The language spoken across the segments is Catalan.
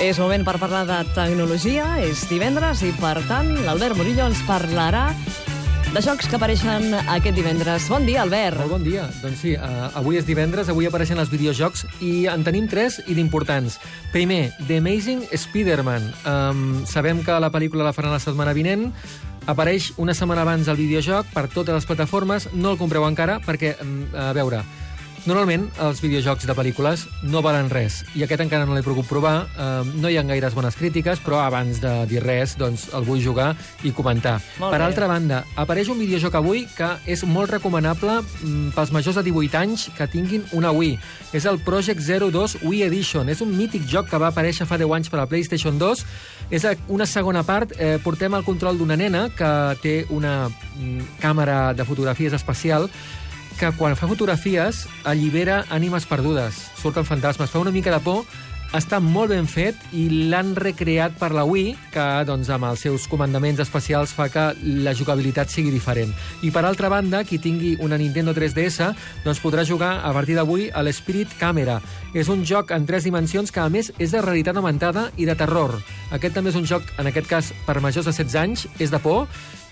És moment per parlar de tecnologia, és divendres i, per tant, l'Albert Murillo ens parlarà de jocs que apareixen aquest divendres. Bon dia, Albert. Molt bon dia. Doncs sí, uh, avui és divendres, avui apareixen els videojocs i en tenim tres i d'importants. Primer, The Amazing Spider-Man. Um, sabem que la pel·lícula la faran la setmana vinent, apareix una setmana abans el videojoc per totes les plataformes, no el compreu encara perquè, um, a veure, Normalment, els videojocs de pel·lícules no valen res, i aquest encara no l'he pogut provar. Eh, no hi ha gaires bones crítiques, però abans de dir res, doncs el vull jugar i comentar. Molt per bé. altra banda, apareix un videojoc avui que és molt recomanable mm, pels majors de 18 anys que tinguin una Wii. És el Project 02 Wii Edition. És un mític joc que va aparèixer fa 10 anys per a la PlayStation 2. És una segona part. Eh, portem el control d'una nena que té una mm, càmera de fotografies especial que quan fa fotografies allibera ànimes perdudes, surten fantasmes, fa una mica de por, està molt ben fet i l'han recreat per la Wii, que doncs, amb els seus comandaments especials fa que la jugabilitat sigui diferent. I per altra banda, qui tingui una Nintendo 3DS doncs podrà jugar a partir d'avui a l'Spirit Camera. És un joc en tres dimensions que a més és de realitat augmentada i de terror. Aquest també és un joc, en aquest cas, per majors de 16 anys, és de por,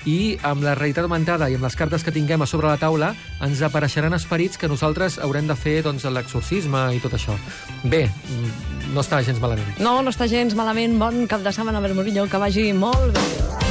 i amb la realitat augmentada i amb les cartes que tinguem a sobre la taula ens apareixeran esperits que nosaltres haurem de fer doncs, l'exorcisme i tot això. Bé, mm, no està gens malament. No, no està gens malament. Bon cap de setmana, Albert Murillo, que vagi molt bé.